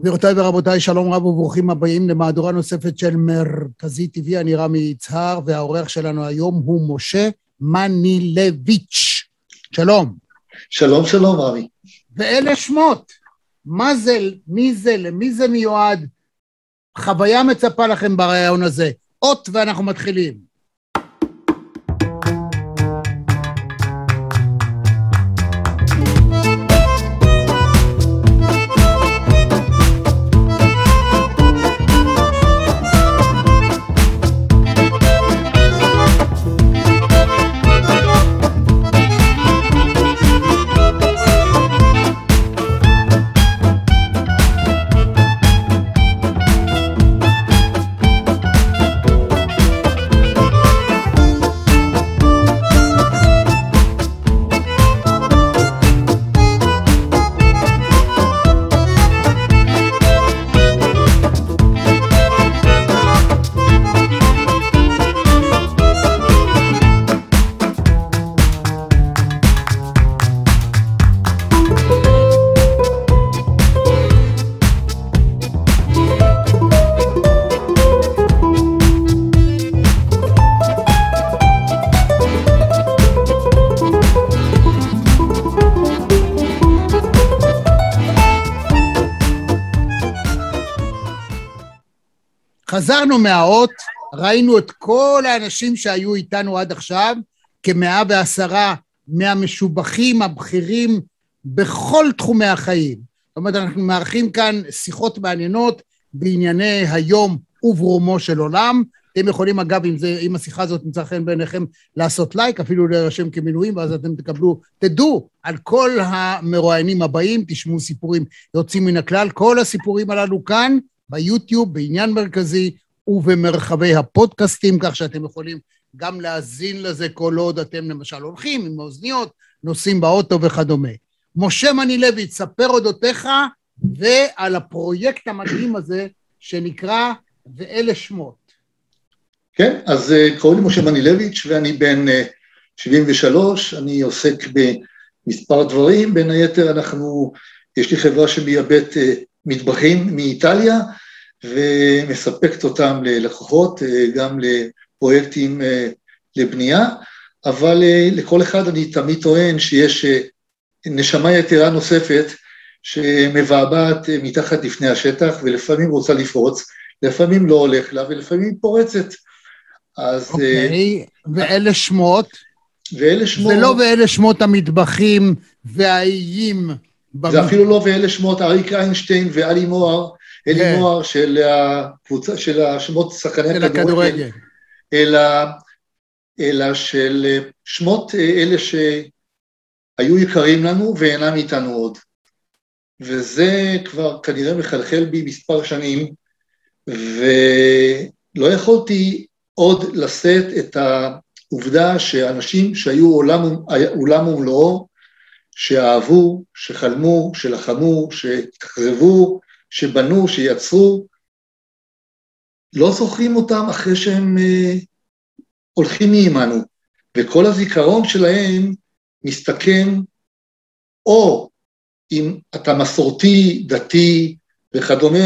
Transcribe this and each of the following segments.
גבירותיי ורבותיי, שלום רב וברוכים הבאים למהדורה נוספת של מרכזי טבעי, אני רמי יצהר, והאורח שלנו היום הוא משה מנילביץ'. שלום. שלום, שלום, רמי. ואלה שמות. מה זה, מי זה, למי זה מיועד? חוויה מצפה לכם ברעיון הזה. אות ואנחנו מתחילים. חזרנו מהאות, ראינו את כל האנשים שהיו איתנו עד עכשיו, כמאה ועשרה מהמשובחים הבכירים בכל תחומי החיים. זאת אומרת, אנחנו מארחים כאן שיחות מעניינות בענייני היום וברומו של עולם. אתם יכולים, אגב, אם, זה, אם השיחה הזאת נמצא חן בעיניכם, לעשות לייק, אפילו להירשם כמנויים, ואז אתם תקבלו, תדעו על כל המרואיינים הבאים, תשמעו סיפורים יוצאים מן הכלל. כל הסיפורים הללו כאן ביוטיוב, בעניין מרכזי ובמרחבי הפודקאסטים, כך שאתם יכולים גם להאזין לזה כל עוד אתם למשל הולכים עם האוזניות, נוסעים באוטו וכדומה. משה מנילביץ', ספר אודותיך ועל הפרויקט המדהים הזה שנקרא ואלה שמות. כן, אז אה, קוראים לי משה מנילביץ' ואני בן 73, אה, אני עוסק במספר דברים, בין היתר אנחנו, יש לי חברה שמייבאת אה, מטבחים מאיטליה ומספקת אותם ללקוחות, אה, גם לפרויקטים אה, לבנייה, אבל אה, לכל אחד אני תמיד טוען שיש נשמה יתרה נוספת שמבעבעת מתחת לפני השטח ולפעמים רוצה לפרוץ, לפעמים לא הולך לה ולפעמים פורצת. אז... אוקיי, okay. ואלה שמות? ואלה שמות... זה לא ואלה שמות המטבחים והאיים זה אפילו לא ואלה שמות אריק איינשטיין ואלי מוהר, אלי כן. מוהר של הקבוצה, של השמות שחקני הכדורגל, אלא, אלא של שמות אלה שהיו יקרים לנו ואינם איתנו עוד. וזה כבר כנראה מחלחל בי מספר שנים, ולא יכולתי עוד לשאת את העובדה שאנשים שהיו עולם, עולם ומלואו, שאהבו, שחלמו, שלחמו, שהתאכזבו, שבנו, שיצרו, לא זוכרים אותם אחרי שהם אה, הולכים מעמנו, וכל הזיכרון שלהם מסתכם או אם אתה מסורתי, דתי וכדומה,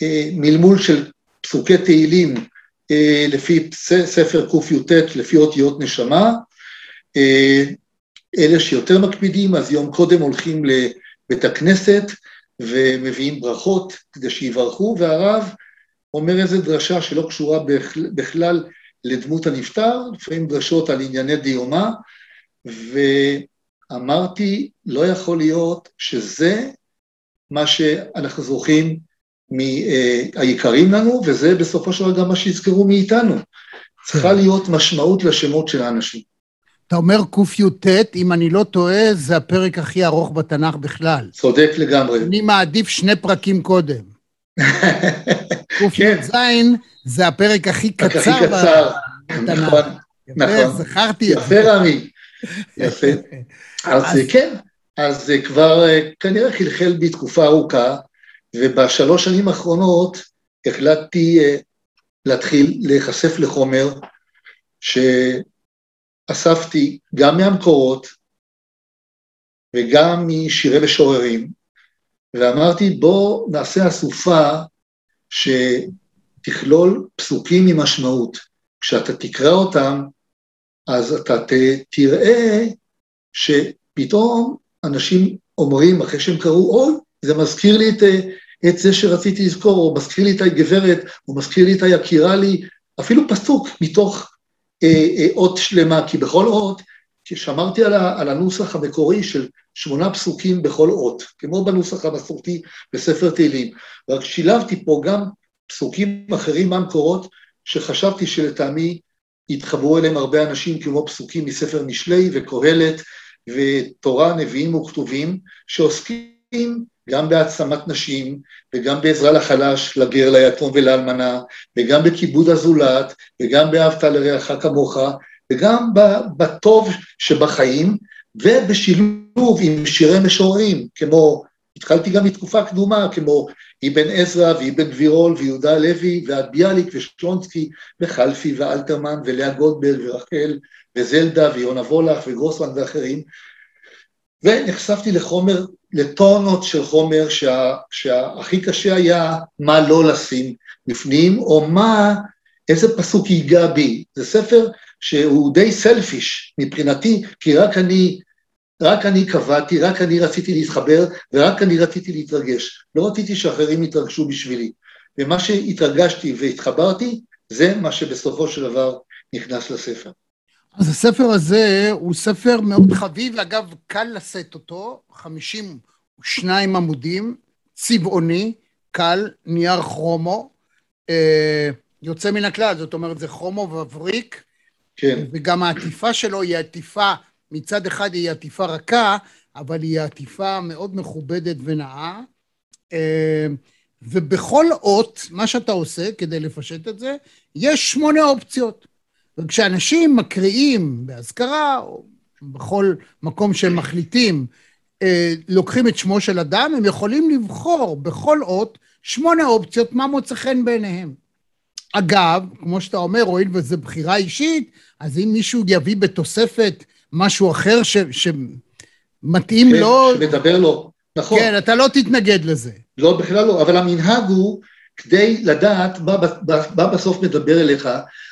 במלמול של פסוקי תהילים אה, לפי ספר קי"ט, לפי אותיות נשמה, אה, אלה שיותר מקפידים, אז יום קודם הולכים לבית הכנסת ומביאים ברכות כדי שיברכו, והרב אומר איזו דרשה שלא קשורה בכלל לדמות הנפטר, לפעמים דרשות על ענייני דיומא, ואמרתי, לא יכול להיות שזה מה שאנחנו זוכרים מהיקרים לנו, וזה בסופו של דבר גם מה שיזכרו מאיתנו. צריכה כן. להיות משמעות לשמות של האנשים. אתה אומר קי"ט, אם אני לא טועה, זה הפרק הכי ארוך בתנ"ך בכלל. צודק לגמרי. אני מעדיף שני פרקים קודם. קי"ז זה הפרק הכי קצר הכי קצר, נכון, נכון. זכרתי את זה. יפה, רמי, יפה. אז כן, אז זה כבר אה, כנראה חלחל בי תקופה ארוכה, ובשלוש שנים האחרונות החלטתי אה, להתחיל להיחשף לחומר, ש... אספתי גם מהמקורות וגם משירי משוררים, ואמרתי, בוא נעשה אסופה שתכלול פסוקים עם משמעות. כשאתה תקרא אותם, אז אתה ת, תראה שפתאום אנשים אומרים, אחרי שהם קראו, אוי, זה מזכיר לי את, את זה שרציתי לזכור, או מזכיר לי את הגברת, או מזכיר לי את היקירה לי, אפילו פסוק מתוך אות שלמה, כי בכל אות, שמרתי על, ה, על הנוסח המקורי של שמונה פסוקים בכל אות, כמו בנוסח המסורתי בספר תהילים, רק שילבתי פה גם פסוקים אחרים מהמקורות, שחשבתי שלטעמי התחברו אליהם הרבה אנשים, כמו פסוקים מספר משלי וקהלת ותורה, נביאים וכתובים, שעוסקים גם בהעצמת נשים, וגם בעזרה לחלש, לגר, ליתום ולאלמנה, וגם בכיבוד הזולת, וגם באהבת לרעך כמוך, וגם בטוב שבחיים, ובשילוב עם שירי משוררים, כמו, התחלתי גם מתקופה קדומה, כמו אבן עזרא ואבן גבירול ויהודה הלוי ועד ביאליק ושלונסקי וחלפי ואלתרמן ולאה גולדברג ורחל וזלדה ויונה וולך וגרוסמן ואחרים, ונחשפתי לחומר, לטונות של חומר שה, שהכי קשה היה מה לא לשים בפנים, או מה, איזה פסוק ייגע בי. זה ספר שהוא די סלפיש מבחינתי, כי רק אני, רק אני קבעתי, רק אני רציתי להתחבר, ורק אני רציתי להתרגש. לא רציתי שאחרים יתרגשו בשבילי. ומה שהתרגשתי והתחברתי, זה מה שבסופו של דבר נכנס לספר. אז הספר הזה הוא ספר מאוד חביב, אגב, קל לשאת אותו, 52 עמודים, צבעוני, קל, נייר כרומו, אה, יוצא מן הכלל, זאת אומרת, זה כרומו ובריק, כן. וגם העטיפה שלו היא עטיפה, מצד אחד היא עטיפה רכה, אבל היא עטיפה מאוד מכובדת ונאה. אה, ובכל אות, מה שאתה עושה כדי לפשט את זה, יש שמונה אופציות. וכשאנשים מקריאים באזכרה, או בכל מקום שהם מחליטים, אה, לוקחים את שמו של אדם, הם יכולים לבחור בכל אות שמונה אופציות מה מוצא חן בעיניהם. אגב, כמו שאתה אומר, הואיל וזו בחירה אישית, אז אם מישהו יביא בתוספת משהו אחר ש, שמתאים כן, לו... שמדבר לו, נכון. כן, אתה לא תתנגד לזה. לא, בכלל לא, אבל המנהג הוא, כדי לדעת מה, מה בסוף מדבר אליך,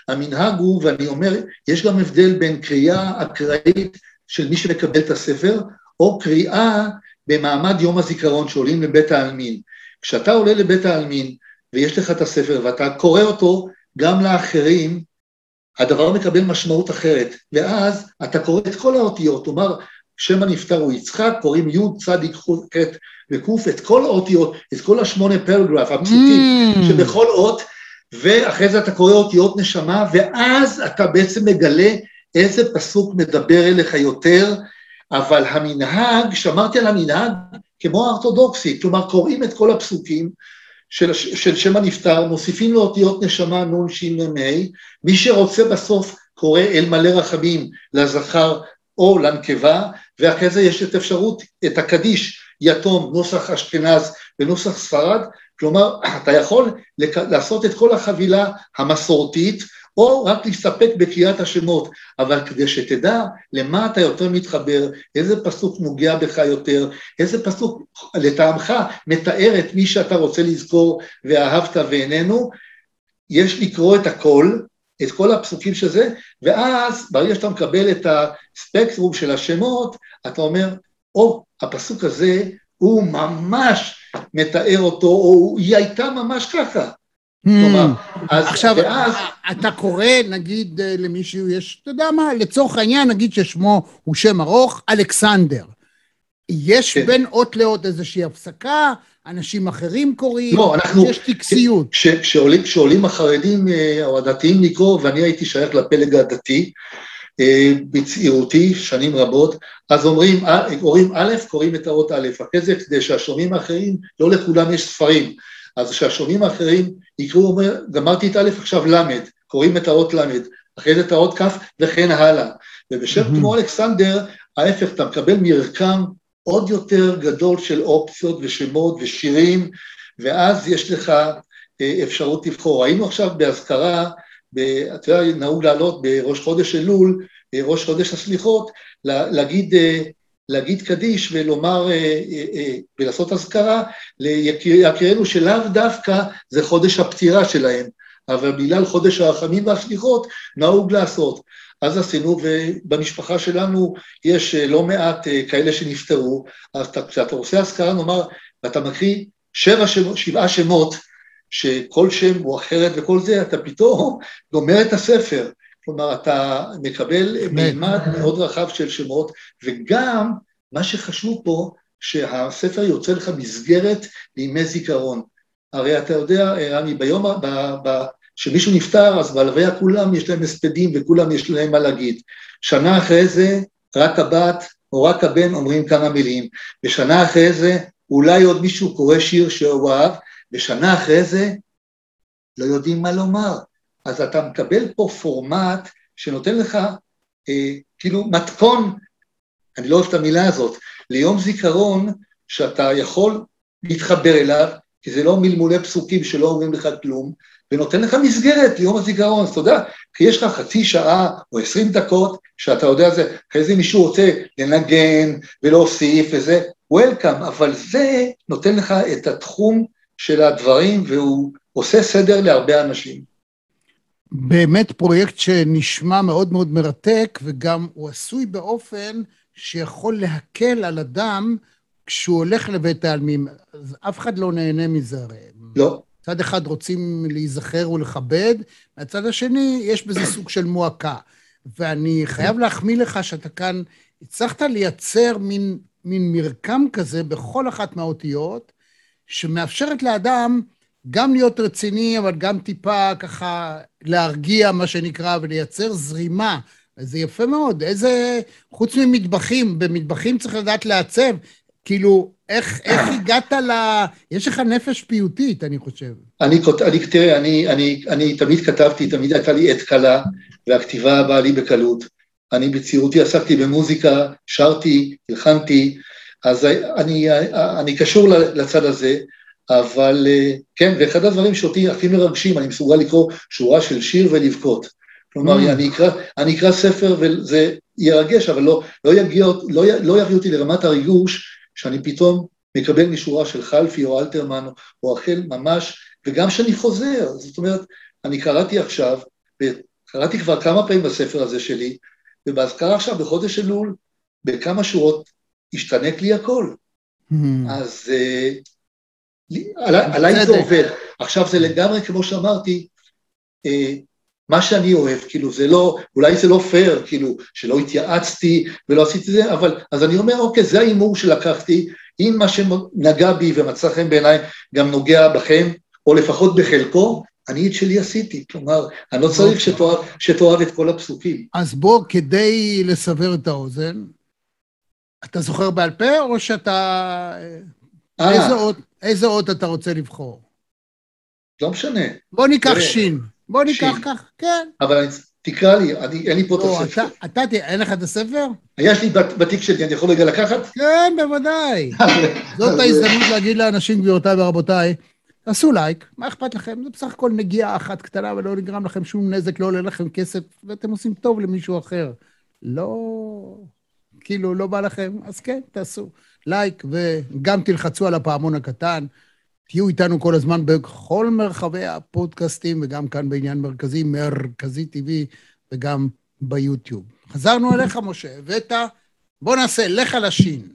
המנהג הוא, ואני אומר, יש גם הבדל בין קריאה אקראית של מי שמקבל את הספר, או קריאה במעמד יום הזיכרון שעולים לבית העלמין. כשאתה עולה לבית העלמין ויש לך את הספר ואתה קורא אותו גם לאחרים, הדבר מקבל משמעות אחרת, ואז אתה קורא את כל האותיות, כלומר, שם הנפטר הוא יצחק, קוראים י' צדיק ח' וק', את כל האותיות, את כל השמונה פרגרף, הפסוקים, mm. שבכל אות, ואחרי זה אתה קורא אותיות נשמה, ואז אתה בעצם מגלה איזה פסוק מדבר אליך יותר, אבל המנהג, שמרתי על המנהג כמו האורתודוקסי, כלומר קוראים את כל הפסוקים של, של שם הנפטר, מוסיפים לו אותיות נשמה נ' ש' מ' ה', מי שרוצה בסוף קורא אל מלא רחמים לזכר או לנקבה, ואחרי זה יש את אפשרות, את הקדיש, יתום, נוסח אשכנז ונוסח ספרד, כלומר, אתה יכול לעשות את כל החבילה המסורתית, או רק להסתפק בקריאת השמות, אבל כדי שתדע למה אתה יותר מתחבר, איזה פסוק נוגע בך יותר, איזה פסוק לטעמך מתאר את מי שאתה רוצה לזכור ואהבת ואיננו, יש לקרוא את הכל, את כל הפסוקים של זה, ואז ברגע שאתה מקבל את הספקטרום של השמות, אתה אומר, או, הפסוק הזה הוא ממש מתאר אותו, או היא הייתה ממש ככה. Hmm. כלומר, אז עכשיו, ואז... אתה קורא, נגיד, אה, למישהו, יש, אתה יודע מה, לצורך העניין, נגיד ששמו הוא שם ארוך, אלכסנדר. יש כן. בין אות לאות איזושהי הפסקה, אנשים אחרים קוראים, לא, אנחנו... יש טקסיות. כשעולים החרדים אה, או הדתיים לקרוא, ואני הייתי שייך לפלג הדתי, אה, בצעירותי, שנים רבות, אז אומרים, אומרים א', קוראים את האות א', אחרי זה כדי שהשומעים האחרים, לא לכולם יש ספרים, אז כשהשומעים האחרים יקראו, אומר, גמרתי את א', עכשיו ל', קוראים את האות ל', אחרי זה את האות כ' וכן הלאה. ובשם mm-hmm. כמו אלכסנדר, ההפך, אתה מקבל מרקם עוד יותר גדול של אופציות ושמות ושירים, ואז יש לך אה, אפשרות לבחור. היינו עכשיו באזכרה, אתה יודע, נהוג לעלות בראש חודש אלול, אה, ראש חודש הסליחות, להגיד להגיד קדיש ולומר, ולעשות אזכרה ליקירינו שלאו דווקא זה חודש הפטירה שלהם, אבל בגלל חודש הרחמים והסליחות נהוג לעשות. אז עשינו, ובמשפחה שלנו יש לא מעט כאלה שנפטרו, אז כשאתה עושה אזכרה נאמר, ואתה מקריא שבע שמות, שבעה שמות, שכל שם הוא אחרת וכל זה, אתה פתאום גומר את הספר. כלומר, אתה מקבל מימד מאוד רחב של שמות, וגם, מה שחשוב פה, שהספר יוצא לך מסגרת לימי זיכרון. הרי אתה יודע, רמי, ביום, ב, ב, שמישהו נפטר, אז בהלוויה כולם יש להם הספדים וכולם יש להם מה להגיד. שנה אחרי זה, רק הבת או רק הבן אומרים כמה מילים, ושנה אחרי זה, אולי עוד מישהו קורא שיר שהוא אהב, ושנה אחרי זה, לא יודעים מה לומר. אז אתה מקבל פה פורמט שנותן לך אה, כאילו מתכון, אני לא אוהב את המילה הזאת, ליום זיכרון שאתה יכול להתחבר אליו, כי זה לא מלמולי פסוקים שלא אומרים לך כלום, ונותן לך מסגרת ליום הזיכרון, אז אתה יודע, כי יש לך חצי שעה או עשרים דקות, שאתה יודע זה, אחרי זה מישהו רוצה לנגן ולהוסיף וזה, וולקאם, אבל זה נותן לך את התחום של הדברים, והוא עושה סדר להרבה אנשים. באמת פרויקט שנשמע מאוד מאוד מרתק, וגם הוא עשוי באופן שיכול להקל על אדם כשהוא הולך לבית העלמין. אז אף אחד לא נהנה מזה הרי. לא. מצד אחד רוצים להיזכר ולכבד, מהצד השני יש בזה סוג של מועקה. ואני חייב להחמיא לך שאתה כאן הצלחת לייצר מין, מין מרקם כזה בכל אחת מהאותיות, שמאפשרת לאדם גם להיות רציני, אבל גם טיפה ככה להרגיע, מה שנקרא, ולייצר זרימה. זה יפה מאוד. איזה, חוץ ממטבחים, במטבחים צריך לדעת לעצב. כאילו, איך, איך הגעת ל... יש לך נפש פיוטית, אני חושב. אני, אני תראה, אני, אני, אני תמיד כתבתי, תמיד הייתה לי עת קלה, והכתיבה באה לי בקלות. אני בצעירותי עסקתי במוזיקה, שרתי, הלחנתי, אז אני, אני קשור לצד הזה, אבל כן, ואחד הדברים שאותי הכי מרגשים, אני מסוגל לקרוא שורה של שיר ולבכות. כלומר, mm. אני, אקרא, אני אקרא ספר וזה ירגש, אבל לא, לא, יגיע, לא, לא יביא אותי לרמת הריגוש שאני פתאום מקבל משורה של חלפי או אלתרמן או רחל ממש, וגם שאני חוזר. זאת אומרת, אני קראתי עכשיו, וקראתי כבר כמה פעמים בספר הזה שלי, ובאזכרה עכשיו בחודש אלול, בכמה שורות השתנק לי הכל. Mm. אז עליי זה עובד. עכשיו זה לגמרי, כמו שאמרתי, אה, מה שאני אוהב, כאילו זה לא, אולי זה לא פייר, כאילו, שלא התייעצתי ולא עשיתי זה, אבל, אז אני אומר, אוקיי, זה ההימור שלקחתי, אם מה שנגע בי ומצא חן בעיניי גם נוגע בכם, או לפחות בחלקו, אני את שלי עשיתי, כלומר, אני לא צריך שתאהב, שתאהב את כל הפסוקים. אז בוא, כדי לסבר את האוזן, אתה זוכר בעל פה, או שאתה... אה. איזה אות, איזה אות אתה רוצה לבחור? לא משנה. בוא ניקח שין. בוא ניקח כך, כן. אבל תקרא לי, אני, אין לי פה את לא, הספר. אתה, אתה, אין לך את הספר? יש לי בתיק שלי, אני יכול רגע לקחת? כן, בוודאי. זאת ההזדמנות להגיד לאנשים, גבירותיי ורבותיי, תעשו לייק, מה אכפת לכם? זה בסך הכל נגיעה אחת קטנה ולא נגרם לכם שום נזק, לא עולה לכם כסף, ואתם עושים טוב למישהו אחר. לא... כאילו, לא בא לכם, אז כן, תעשו לייק, וגם תלחצו על הפעמון הקטן. תהיו איתנו כל הזמן בכל מרחבי הפודקאסטים, וגם כאן בעניין מרכזי, מרכזי TV, וגם ביוטיוב. חזרנו אליך, משה, הבאת, בוא נעשה, לך על השין.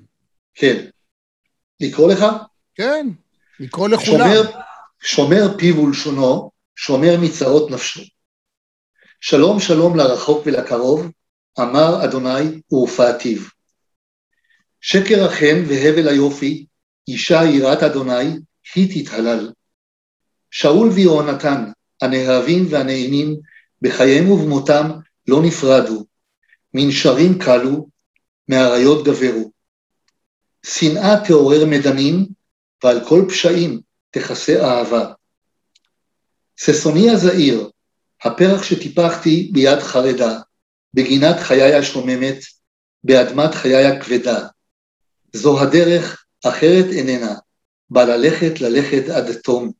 כן. לקרוא לך? כן, לקרוא לכולם. שומר, שומר פיו ולשונו, שומר מצרות נפשו. שלום שלום לרחוק ולקרוב, אמר אדוני ורפאתיו. שקר החן והבל היופי, אישה יראת אדוני, היא תתהלל. שאול ויהונתן, הנאהבים והנעימים, בחייהם ובמותם לא נפרדו, מנשרים קלו, מאריות גברו. שנאה תעורר מדנים, ועל כל פשעים תכסה אהבה. ששוני הזעיר, הפרח שטיפחתי ביד חרדה, בגינת חיי השוממת, באדמת חיי הכבדה. זו הדרך, אחרת איננה, בה ללכת ללכת עד תום,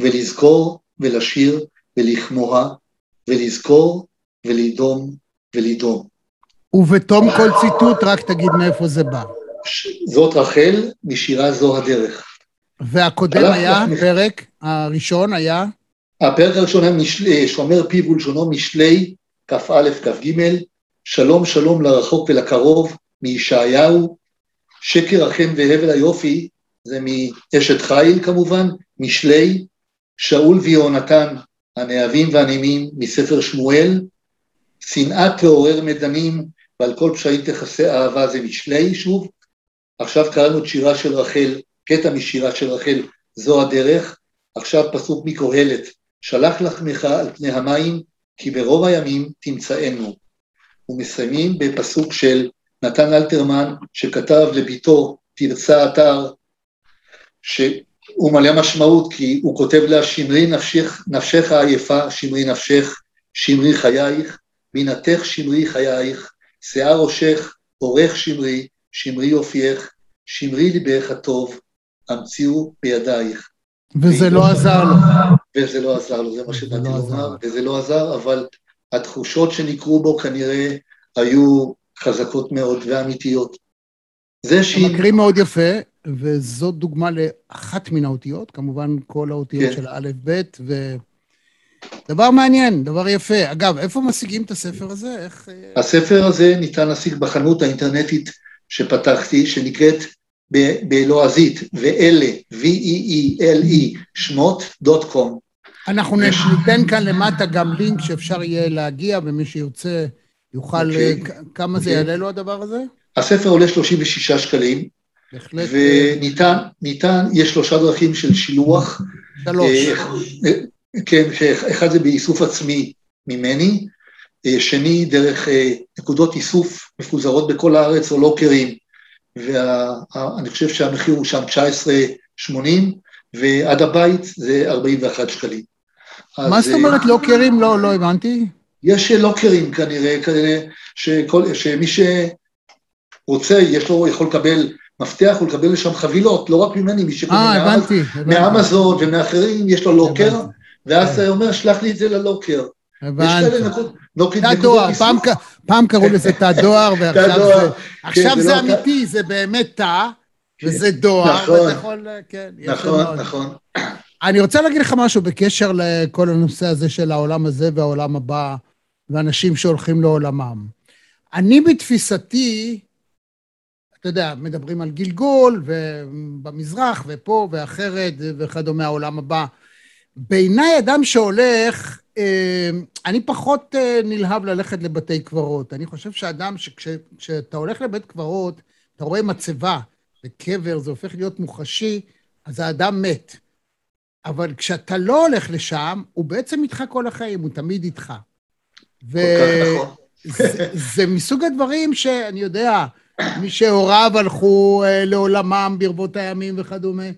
ולזכור ולשיר ולכמוה, ולזכור ולדום ולדום. ובתום כל ציטוט רק תגיד מאיפה זה בא. זאת רחל, משירה זו הדרך. והקודם היה, הפרק הראשון היה? הפרק הראשון היה משלי, שומר פיו ולשונו משלי, כ"א כ"ג, שלום שלום לרחוק ולקרוב, מישעיהו, שקר החן והבל היופי, זה מאשת חיל כמובן, משלי, שאול ויהונתן, הנאהבים והנימים, מספר שמואל, שנאה תעורר מדנים, ועל כל פשעים תכסה אהבה זה משלי שוב. עכשיו קראנו את שירה של רחל, קטע משירה של רחל, זו הדרך. עכשיו פסוק מקהלת, שלח לחמך על פני המים, כי ברוב הימים תמצאנו. ומסיימים בפסוק של נתן אלתרמן, שכתב לביתו תרצה אתר, שהוא מלא משמעות, כי הוא כותב לה, שמרי נפשך, נפשך עייפה, שמרי נפשך, שמרי חייך, מינתך שמרי חייך, שיער ראשך, אורך שמרי, שמרי יופייך, שמרי ליבך הטוב, המציאו בידייך. וזה לא עזר לו. וזה לא עזר לו, זה מה שבאתי לא לומר, וזה לא עזר, אבל התחושות שניכרו בו כנראה היו חזקות מאוד ואמיתיות. זה שהיא... מקריא מאוד יפה, וזאת דוגמה לאחת מן האותיות, כמובן כל האותיות כן. של האלף-בית, ו... דבר מעניין, דבר יפה. אגב, איפה משיגים את הספר הזה? איך... אה, הספר הזה ניתן להשיג בחנות האינטרנטית שפתחתי, שנקראת בלועזית, ואלה, V-E-E-L-E, שמות, דוט קום. אנחנו ניתן כאן למטה גם לינק שאפשר יהיה להגיע, ומי שירצה יוכל... Okay. אוקיי. כמה זה okay. אוקיי. יעלה לו הדבר הזה? הספר עולה 36 שקלים. בהחלט. וניתן, ניתן, יש שלושה דרכים של שילוח. שלוש. אה, כן, אחד זה באיסוף עצמי ממני, אה, שני דרך אה, נקודות איסוף מפוזרות בכל הארץ או לוקרים, ואני חושב שהמחיר הוא שם 19.80, ועד הבית זה 41 שקלים. מה זאת אומרת לוקרים? לא, לא הבנתי. יש לוקרים כנראה, כנראה שכל, שמי שרוצה, יש לו, יכול לקבל מפתח ולקבל לשם חבילות, לא רק ממני, מי שקונה אה, הבנתי, הבנתי. מאמזון ומאחרים, יש לו לוקר, הבנתי. ואז אתה אומר, שלח לי את זה ללוקר. הבנתי. תא דואר, פעם קראו לזה תא דואר, ועכשיו זה כן, לא אמיתי, זה באמת תא, כן. וזה דואר, נכון, ואתה יכול, כן, נכון, נכון. אני רוצה להגיד לך משהו בקשר לכל הנושא הזה של העולם הזה והעולם הבא, ואנשים שהולכים לעולמם. אני בתפיסתי, אתה יודע, מדברים על גלגול, ובמזרח, ופה, ואחרת, וכדומה, העולם הבא. בעיניי אדם שהולך, אה, אני פחות אה, נלהב ללכת לבתי קברות. אני חושב שאדם, שכשאתה הולך לבית קברות, אתה רואה מצבה וקבר, זה הופך להיות מוחשי, אז האדם מת. אבל כשאתה לא הולך לשם, הוא בעצם איתך כל החיים, הוא תמיד איתך. וזה נכון. מסוג הדברים שאני יודע, מי שהוריו הלכו אה, לעולמם ברבות הימים וכדומה,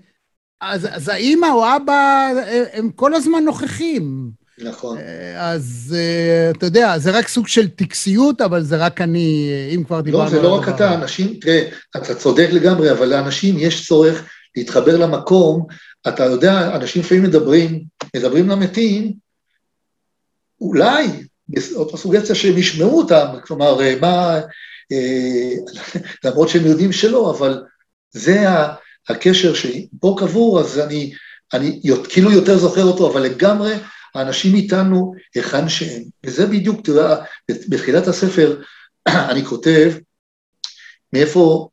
אז, אז האימא או אבא, הם כל הזמן נוכחים. נכון. אה, אז אה, אתה יודע, זה רק סוג של טקסיות, אבל זה רק אני, אם כבר דיברנו לא, זה לא רק אתה, אנשים, תראה, אתה צודק לגמרי, אבל לאנשים יש צורך להתחבר למקום. אתה יודע, אנשים לפעמים מדברים, מדברים למתים, אולי, זאת הסוגציה שהם ישמעו אותם, כלומר, אה, מה, למרות שהם יודעים שלא, אבל זה. הקשר שפה קבור, אז אני, אני כאילו יותר זוכר אותו, אבל לגמרי האנשים איתנו היכן שהם. וזה בדיוק, אתה יודע, בתחילת הספר אני כותב מאיפה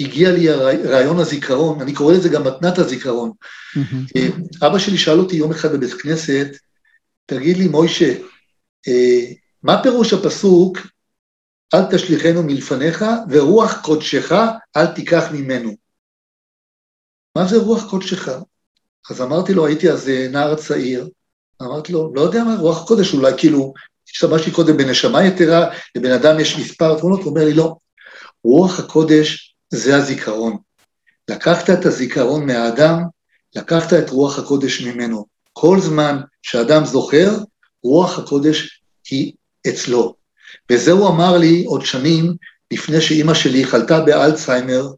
הגיע לי רעיון הזיכרון, אני קורא לזה גם מתנת הזיכרון. Mm-hmm. אבא שלי שאל אותי יום אחד בבית כנסת, תגיד לי, מוישה, אה, מה פירוש הפסוק, אל תשליכנו מלפניך, ורוח קודשך אל תיקח ממנו. מה זה רוח קודשך? אז אמרתי לו, הייתי אז אה, נער צעיר, אמרתי לו, לא יודע מה, רוח קודש, אולי כאילו, השתמשתי קודם בנשמה יתרה, לבן אדם יש מספר תמונות, הוא אומר לי, לא, רוח הקודש זה הזיכרון. לקחת את הזיכרון מהאדם, לקחת את רוח הקודש ממנו. כל זמן שאדם זוכר, רוח הקודש היא אצלו. וזה הוא אמר לי עוד שנים לפני שאימא שלי חלתה באלצהיימר,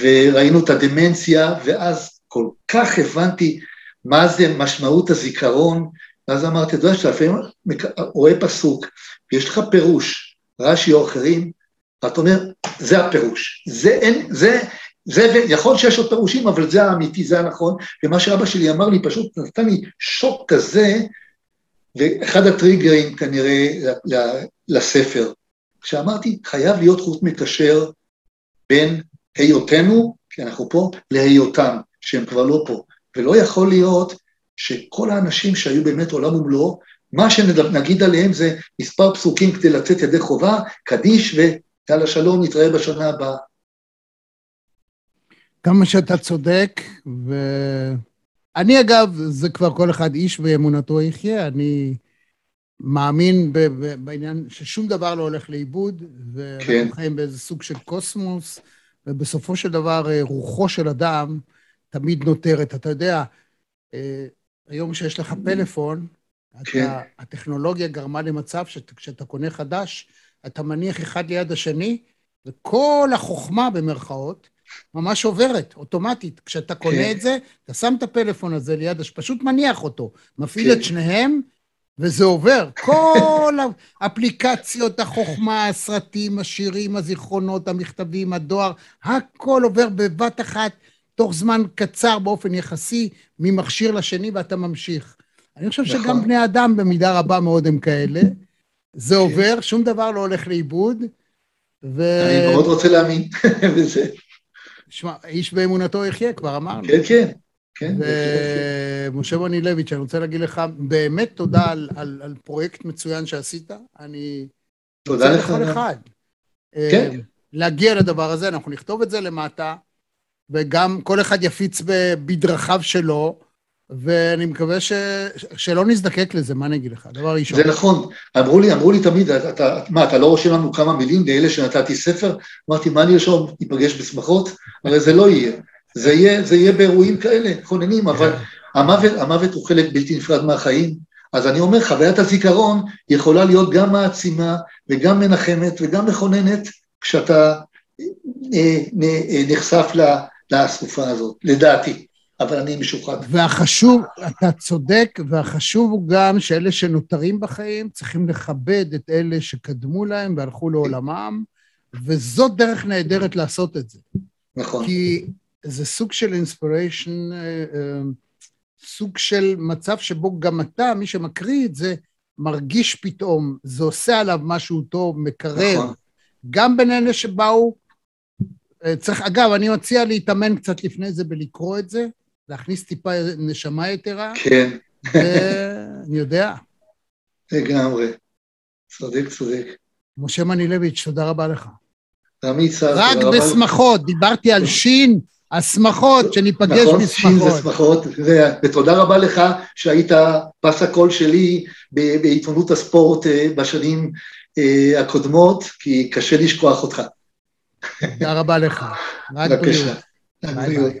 וראינו את הדמנציה, ואז כל כך הבנתי מה זה משמעות הזיכרון, ואז אמרתי, אתה יודע שאתה לפעמים רואה פסוק, ויש לך פירוש, רש"י או אחרים, ואתה אומר, זה הפירוש. זה אין, זה, זה, יכול שיש עוד פירושים, אבל זה האמיתי, זה הנכון, ומה שאבא שלי אמר לי פשוט נתן לי שוק כזה, ואחד הטריגרים כנראה לספר, כשאמרתי, חייב להיות חוט מקשר בין היותנו, כי אנחנו פה, להיותם, שהם כבר לא פה. ולא יכול להיות שכל האנשים שהיו באמת עולם ומלואו, מה שנגיד עליהם זה מספר פסוקים כדי לצאת ידי חובה, קדיש ויאללה שלום, נתראה בשנה הבאה. כמה שאתה צודק, ואני אגב, זה כבר כל אחד איש ואמונתו יחיה, אני מאמין ב- ב- בעניין ששום דבר לא הולך לאיבוד, ואנחנו כן. חיים באיזה סוג של קוסמוס, ובסופו של דבר אה, רוחו של אדם תמיד נותרת. אתה יודע, אה, היום כשיש לך פלאפון, כן. אתה, הטכנולוגיה גרמה למצב שכשאתה קונה חדש, אתה מניח אחד ליד השני, וכל החוכמה, במרכאות, ממש עוברת, אוטומטית. כשאתה קונה כן. את זה, אתה שם את הפלאפון הזה ליד, פשוט מניח אותו, מפעיל כן. את שניהם, וזה עובר. כל האפליקציות, החוכמה, הסרטים, השירים, הזיכרונות, המכתבים, הדואר, הכל עובר בבת אחת, תוך זמן קצר באופן יחסי, ממכשיר לשני, ואתה ממשיך. אני חושב נכון. שגם בני אדם במידה רבה מאוד הם כאלה. זה כן. עובר, שום דבר לא הולך לאיבוד. ו... אני מאוד רוצה להאמין בזה. שמע, איש באמונתו יחיה, כבר אמרנו. כן, כן. כן, ומשה בונילביץ', אני רוצה להגיד לך באמת תודה על, על, על פרויקט מצוין שעשית. אני... תודה לך. לכל אחד. כן. אה, להגיע לדבר הזה, אנחנו נכתוב את זה למטה, וגם כל אחד יפיץ בדרכיו שלו, ואני מקווה ש... שלא נזדקק לזה, מה אני אגיד לך? דבר ראשון. זה נכון. אמרו לי, אמרו לי תמיד, אתה, מה, אתה לא רושם לנו כמה מילים לאלה שנתתי ספר? אמרתי, מה אני ארשום? ניפגש בשמחות? הרי זה לא יהיה. זה יהיה, זה יהיה באירועים כאלה, כוננים, אבל המוות, המוות הוא חלק בלתי נפרד מהחיים. אז אני אומר, חוויית הזיכרון יכולה להיות גם מעצימה וגם מנחמת וגם מכוננת כשאתה אה, אה, נחשף לאסופה הזאת, לדעתי. אבל אני משוחד. והחשוב, אתה צודק, והחשוב הוא גם שאלה שנותרים בחיים צריכים לכבד את אלה שקדמו להם והלכו לעולמם, וזאת דרך נהדרת לעשות את זה. נכון. כי זה סוג של אינספיריישן, אה, אה, סוג של מצב שבו גם אתה, מי שמקריא את זה, מרגיש פתאום, זה עושה עליו משהו טוב, מקרב. נכון. גם בין אלה שבאו, אה, צריך, אגב, אני מציע להתאמן קצת לפני זה בלקרוא את זה, להכניס טיפה נשמה יתרה. כן. ואני יודע. לגמרי. צודק, צודק. משה מנילביץ', תודה רבה לך. תמיד סער, רק בשמחות, דיברתי על שין, השמחות, שניפגש נכון, בשמחות. נכון, שין זה שמחות, ותודה רבה לך שהיית פס הקול שלי בעיתונות הספורט אה, בשנים אה, הקודמות, כי קשה לשכוח אותך. תודה רבה לך. רק בריאות. ביי ביי.